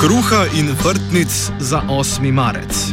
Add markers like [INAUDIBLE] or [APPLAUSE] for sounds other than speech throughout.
Kruha in vrtnic za 8. marec.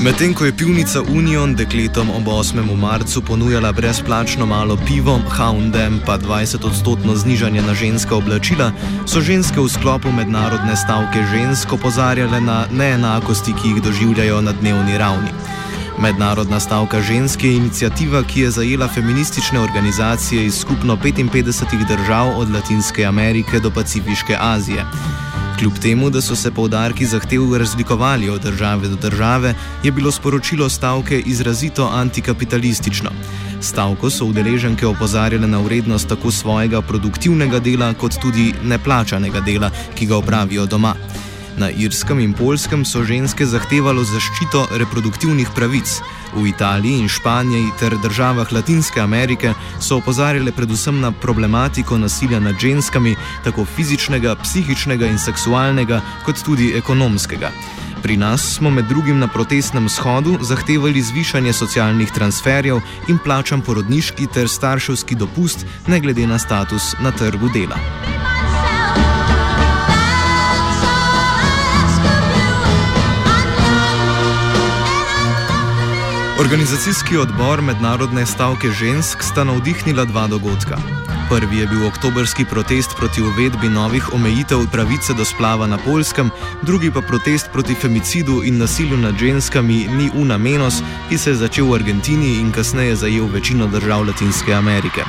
Medtem ko je pivnica Union dekletom ob 8. marcu ponujala brezplačno malo pivo, Houndem pa 20-odstotno znižanje na ženska oblačila, so ženske v sklopu mednarodne stavke žensk opozarjale na neenakosti, ki jih doživljajo na dnevni ravni. Mednarodna stavka žensk je inicijativa, ki je zajela feministične organizacije iz skupno 55 držav od Latinske Amerike do Pacifiške Azije. Kljub temu, da so se povdarki zahtev razlikovali od države do države, je bilo sporočilo stavke izrazito antikapitalistično. Stavko so udeleženke opozarjale na vrednost tako svojega produktivnega dela, kot tudi neplačanega dela, ki ga opravijo doma. Na Irskem in Polskem so ženske zahtevalo zaščito reproduktivnih pravic, v Italiji in Španiji ter državah Latinske Amerike so opozarjale predvsem na problematiko nasilja nad ženskami, tako fizičnega, psihičnega in seksualnega, kot tudi ekonomskega. Pri nas smo med drugim na protestnem shodu zahtevali zvišanje socialnih transferjev in plačan porodniški ter starševski dopust, ne glede na status na trgu dela. Organizacijski odbor Mednarodne stavke žensk sta navdihnila dva dogodka. Prvi je bil oktobrski protest proti uvedbi novih omejitev pravice do splava na Polskem, drugi pa protest proti femicidu in nasilju nad ženskami ni una menos, ki se je začel v Argentini in kasneje zajel večino držav Latinske Amerike.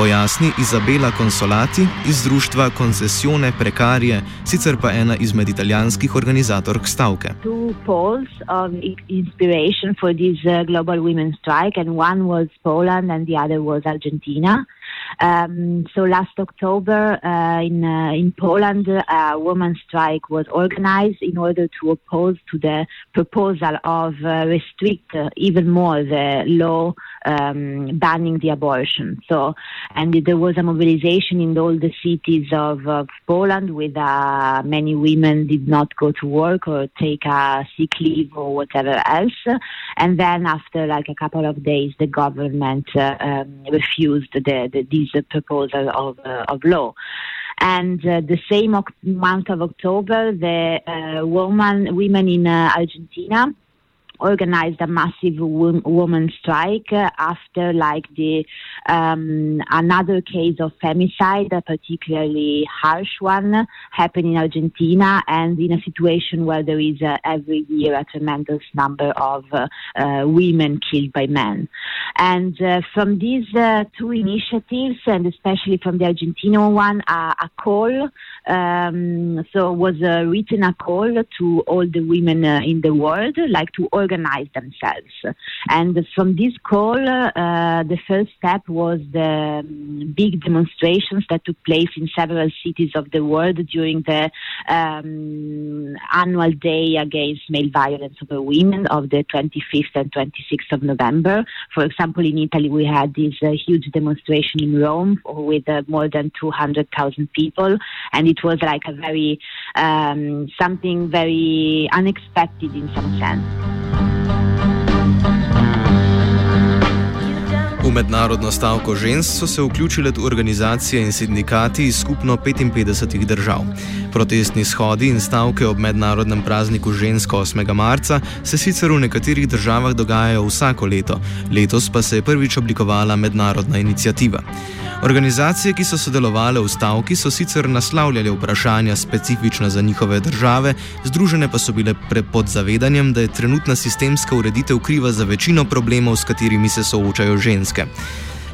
Pojasni Izabela Consolati iz društva Concessione Prekarije, sicer pa ena izmed italijanskih organizatork stavke. Two poles of inspiration for this uh, global women's strike, and one was Poland and the other was Argentina. Um, so last October uh, in uh, in Poland, a women's strike was organized in order to oppose to the proposal of uh, restrict even more the law um, banning the abortion. So, and there was a mobilization in all the cities of, of Poland, with many women did not go to work or take a sick leave or whatever else. And then after like a couple of days, the government uh, um, refused the, the, this proposal of, uh, of law. And uh, the same month of October, the uh, woman, women in Argentina organized a massive woman strike uh, after like the um, another case of femicide, a particularly harsh one, happened in Argentina, and in a situation where there is uh, every year a tremendous number of uh, uh women killed by men. And uh, from these uh, two initiatives, and especially from the Argentina one, a call um, so was written a call to all the women in the world, like to organize organize themselves. And from this call, uh, the first step was the um, big demonstrations that took place in several cities of the world during the um, annual day against male violence over women of the 25th and 26th of November. For example, in Italy, we had this uh, huge demonstration in Rome with uh, more than 200,000 people, and it was like a very um, something very unexpected in some sense. V mednarodno stavko žensk so se vključile organizacije in sindikati iz skupno 55 držav. Protestni shodi in stavke ob mednarodnem prazniku žensk 8. marca se sicer v nekaterih državah dogajajo vsako leto, letos pa se je prvič oblikovala mednarodna inicijativa. Organizacije, ki so sodelovali v stavki, so sicer naslavljali vprašanja specifična za njihove države, združene pa so bile pod zavedanjem, da je trenutna sistemska ureditev kriva za večino problemov, s katerimi se soočajo ženske.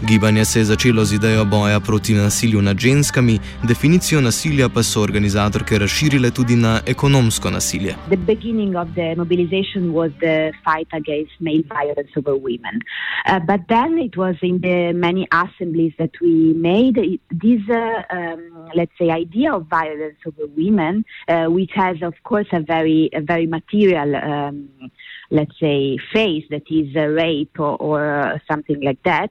Gibanje se je začelo z idejo boja proti nasilju nad ženskami, definicijo nasilja pa so organizatorke razširile tudi na ekonomsko nasilje. The beginning of the mobilization was the fight against male violence over women. Uh, but then it was in the many assemblies that we made this, uh, um, let's say, idea of violence over women, uh, which has, of course, a very, a very material. Um, let's say, face that is a rape or, or something like that,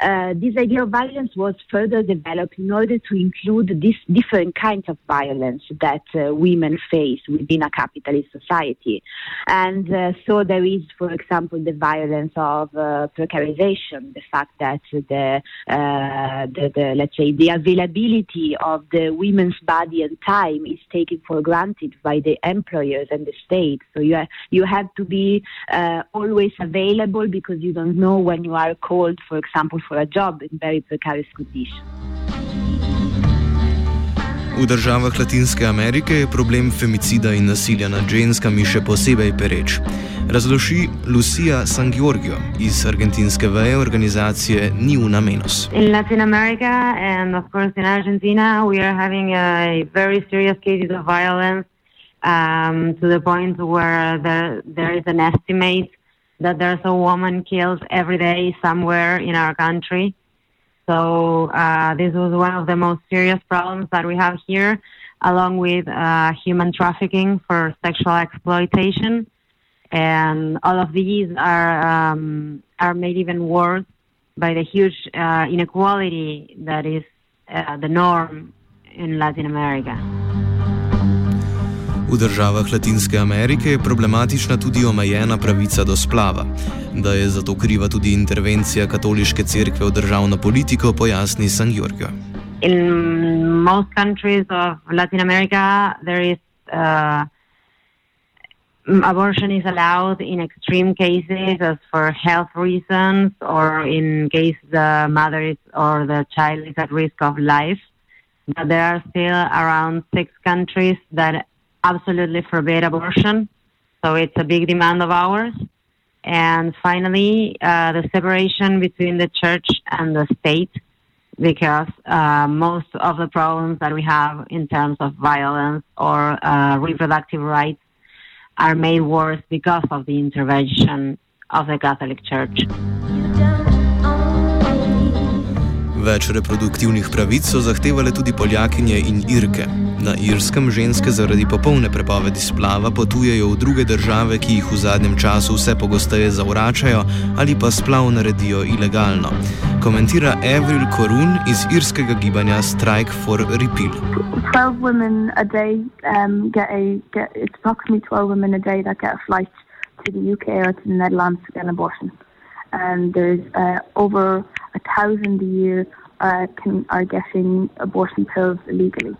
uh, this idea of violence was further developed in order to include these different kinds of violence that uh, women face within a capitalist society. And uh, so there is, for example, the violence of uh, precarization, the fact that the, uh, the, the, let's say, the availability of the women's body and time is taken for granted by the employers and the state. So you, are, you have to be uh, always available because you don't know when you are called, for example, for a job in very precarious conditions. V državah Latinske Amerike je problem femicida in nasilja nad ženskami še posebej pereč. Razloži Lucia San Giorgio iz argentinske veje organizacije Ni una menos. In Latin America and of course in Argentina we are having a very serious cases of violence um, to the point where there, there is an estimate that there's a woman killed every day somewhere in our country. So uh, this was one of the most serious problems that we have here, along with uh, human trafficking for sexual exploitation, and all of these are um, are made even worse by the huge uh, inequality that is uh, the norm in Latin America. V državah Latinske Amerike je problematična tudi omejena pravica do splava. Da je zato kriva tudi intervencija katoliške cerkve v državno politiko, pojasni San Giorgio. In most countries of Latin America, there is uh, abortion is allowed in extreme cases as for health reasons or in case the mother is, or the child is at risk of life. But there are still around six countries that absolutely forbid abortion. So it's a big demand of ours. And finally, uh, the separation between the church and the state, because uh, most of the problems that we have in terms of violence or uh, reproductive rights are made worse because of the intervention of the Catholic Church. Več reproduktivnih pravic so zahtevale tudi Poljakinje in Irke. Na Irskem ženske zaradi popolne prepovedi splava potujejo v druge države, ki jih v zadnjem času vse pogosteje zavračajo ali pa splav naredijo ilegalno. Komentira Avril Korun iz irskega gibanja Strike for Repeal. 12 women a day um, get a get it's approximately 12 women a day that get a flight to the UK or to the Netherlands to get an abortion. And there's uh, over a thousand a year uh, can, are getting abortion pills illegally.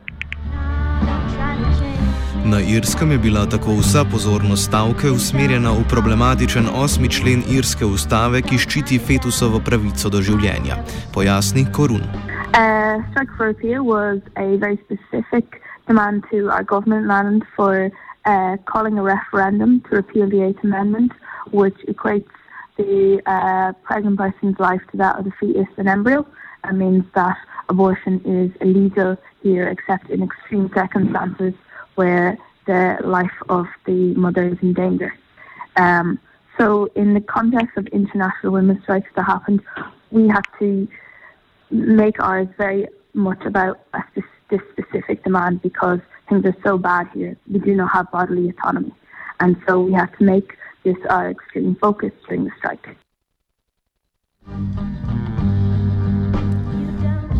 Na Irskem je bila tako vsa pozornost stavke usmerjena v problematičen osmi člen irske ustave, ki ščiti fetusovo pravico do življenja. Pojasni Korun. Uh, strike for repeal was a very specific demand to our government land for uh, calling a referendum to repeal the Eighth Amendment, which equates the uh, pregnant person's life to that of the fetus and embryo and means that abortion is illegal here except in extreme circumstances where the life of the mother is in danger. Um, so, in the context of international women's strikes that happened, we had to make ours very much about this specific demand because things are so bad here. We do not have bodily autonomy. And so we have to make this our extreme focus during the strike.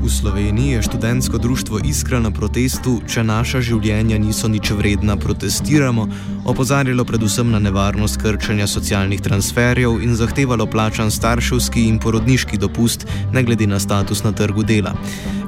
V Sloveniji je študentsko društvo Iskra na protestu, če naša življenja niso nič vredna, protestiramo, opozarjalo predvsem na nevarnost krčenja socialnih transferjev in zahtevalo plačan starševski in porodniški dopust, ne glede na status na trgu dela.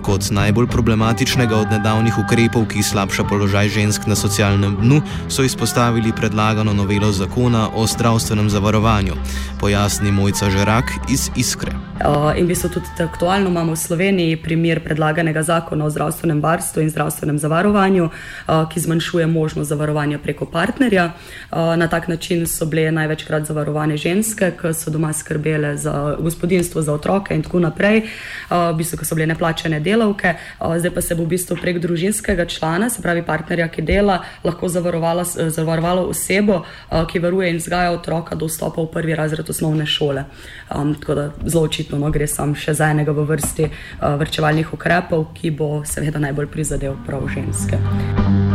Kot najbolj problematičnega od nedavnih ukrepov, ki slabša položaj žensk na socialnem dnu, so izpostavili predlagano novelo zakona o zdravstvenem zavarovanju. Pojasni Mojca Žerak iz Iskre. Uh, in v bistvu tudi aktualno imamo v Sloveniji primer predlaganega zakona o zdravstvenem varstvu in zdravstvenem zavarovanju, uh, ki zmanjšuje možnost zavarovanja preko partnerja. Uh, na tak način so bile največkrat zavarovane ženske, ki so doma skrbele za gospodinstvo, za otroke in tako naprej, v bistvu, ki so bile neplačene delo delavke, zdaj pa se bo v bistvu prek družinskega člana, se pravi partnerja, ki dela, lahko zavarovalo osebo, ki varuje in vzgaja otroka do vstopa v prvi razred osnovne šole. Um, tako da zelo očitno no, gre sam še za enega v vrsti uh, vrčevalnih ukrepov, ki bo seveda najbolj prizadel prav ženske.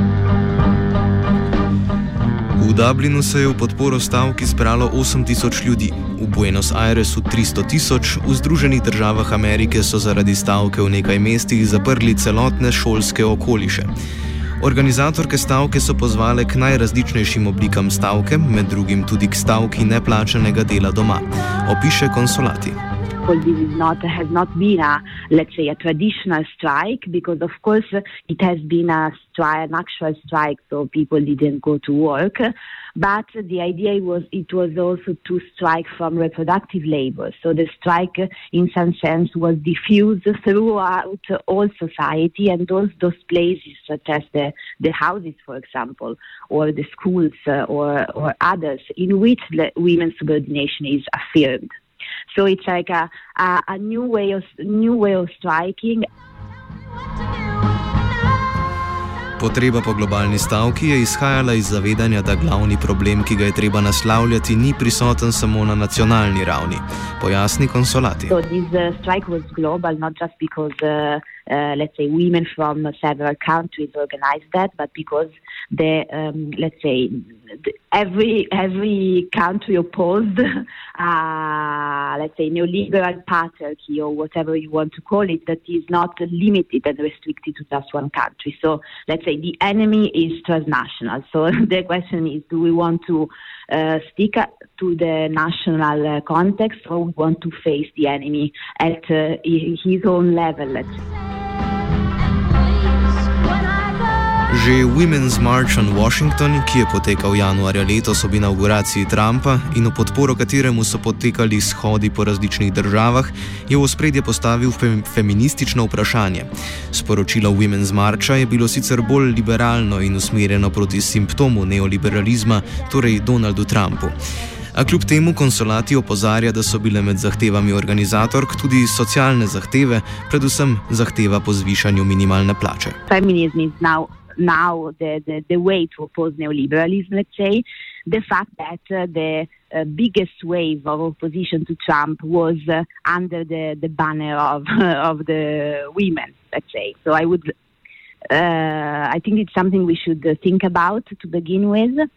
V Dublinu se je v podporo stavki zbralo 8000 ljudi, v Buenos Airesu 300 tisoč, v Združenih državah Amerike so zaradi stavke v nekaj mestih zaprli celotne šolske okoliše. Organizatorke stavke so pozvale k najrazličnejšim oblikam stavke, med drugim tudi k stavki neplačenega dela doma, opiše konsulati. Example, this is not has not been a let's say a traditional strike because of course it has been a strike, an actual strike, so people didn't go to work. But the idea was it was also to strike from reproductive labor. So the strike, in some sense, was diffused throughout all society and those those places, such as the the houses, for example, or the schools uh, or or others, in which the women's subordination is affirmed. So it's like a, a, a new way of new way of striking. Potreba po globalni stavki je izhajala iz zavedanja, da glavni problem, ki ga je treba naslavljati, ni prisoten samo na nacionalni ravni. Pojasni konsolati. So this uh, strike was global, not just because, uh, uh, let's say, women from several countries organized that, but because the, um, let's say, every every country opposed, [LAUGHS] uh, let's say, neoliberal patriarchy or whatever you want to call it, that is not limited and restricted to just one country. So let's say the enemy is transnational. So [LAUGHS] the question is, do we want to uh, stick to the national uh, context or we want to face the enemy at uh, his own level? Že Women's March on Washington, ki je potekal januarja letos ob inauguraciji Trumpa in v podporo kateremu so potekali shodi po različnih državah, je v ospredje postavil fem feministično vprašanje. Sporočilo Women's Marcha je bilo sicer bolj liberalno in usmerjeno proti simptomu neoliberalizma, torej Donaldu Trumpu. A kljub temu konsulati opozarja, da so bile med zahtevami organizatork tudi socialne zahteve, predvsem zahteva po zvišanju minimalne plače. Feminizem je zdaj. Now the, the, the, way to oppose neoliberalism, let's say, the fact that uh, the uh, biggest wave of opposition to Trump was uh, under the, the banner of, [LAUGHS] of the women, let's say. So I would, uh, I think it's something we should think about to begin with.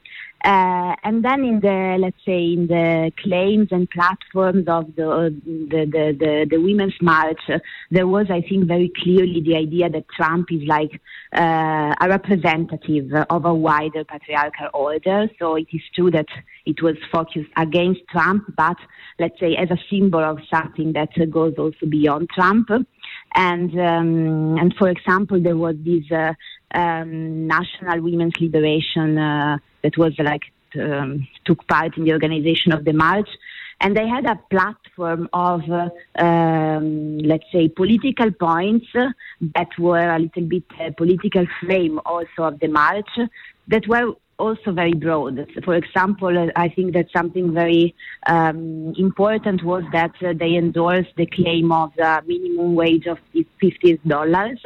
Uh, and then in the, let's say, in the claims and platforms of the, the, the, the, the Women's March, uh, there was, I think, very clearly the idea that Trump is like uh, a representative of a wider patriarchal order. So it is true that it was focused against Trump, but let's say as a symbol of something that goes also beyond Trump. And um, and for example, there was this uh, um, National Women's Liberation uh, that was like um, took part in the organization of the march, and they had a platform of uh, um, let's say political points that were a little bit uh, political frame also of the march that were also very broad. For example, I think that something very um, important was that uh, they endorsed the claim of the minimum wage of fifty dollars.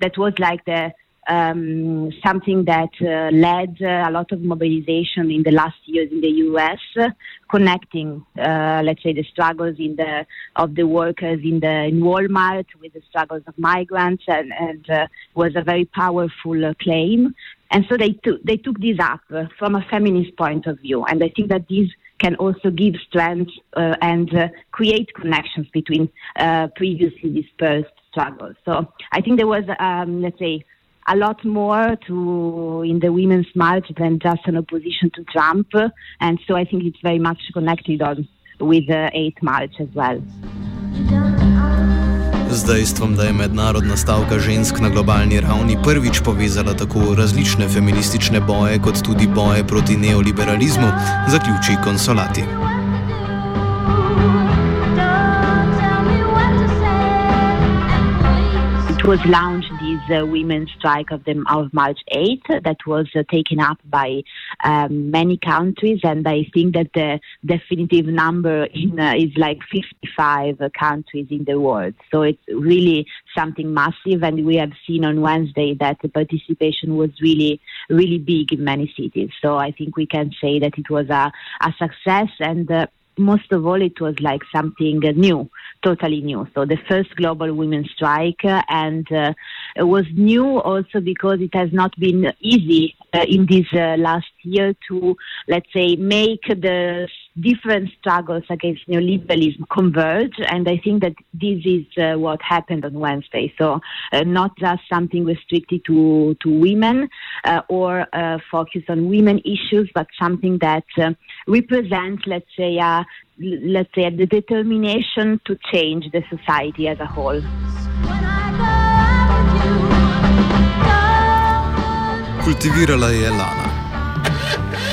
That was like the um, something that uh, led uh, a lot of mobilization in the last years in the U.S., uh, connecting, let's say, the struggles in the of the workers in the in Walmart with the struggles of migrants, and, and was a very powerful claim. And so they took they took this up from a feminist point of view, and I think that this can also give strength uh, and uh, create connections between uh, previously dispersed struggles. So I think there was, um, let's say, a lot more to in the women's march than just an opposition to Trump, and so I think it's very much connected on with the 8th March as well. Z dejstvom, da je mednarodna stavka žensk na globalni ravni prvič povezala tako različne feministične boje, kot tudi boje proti neoliberalizmu, zaključi konsolati. It was launched this uh, women's strike of the of March 8th that was uh, taken up by um, many countries, and I think that the definitive number in, uh, is like 55 countries in the world. So it's really something massive, and we have seen on Wednesday that the participation was really, really big in many cities. So I think we can say that it was a, a success and. Most of all, it was like something new, totally new. So the first global women's strike, uh, and uh, it was new also because it has not been easy uh, in this uh, last year to, let's say, make the different struggles against neoliberalism converge. And I think that this is uh, what happened on Wednesday. So uh, not just something restricted to, to women uh, or uh, focus on women issues, but something that uh, represents, let's say, uh, let's say, the determination to change the society as a whole. Kultivirala je Lana.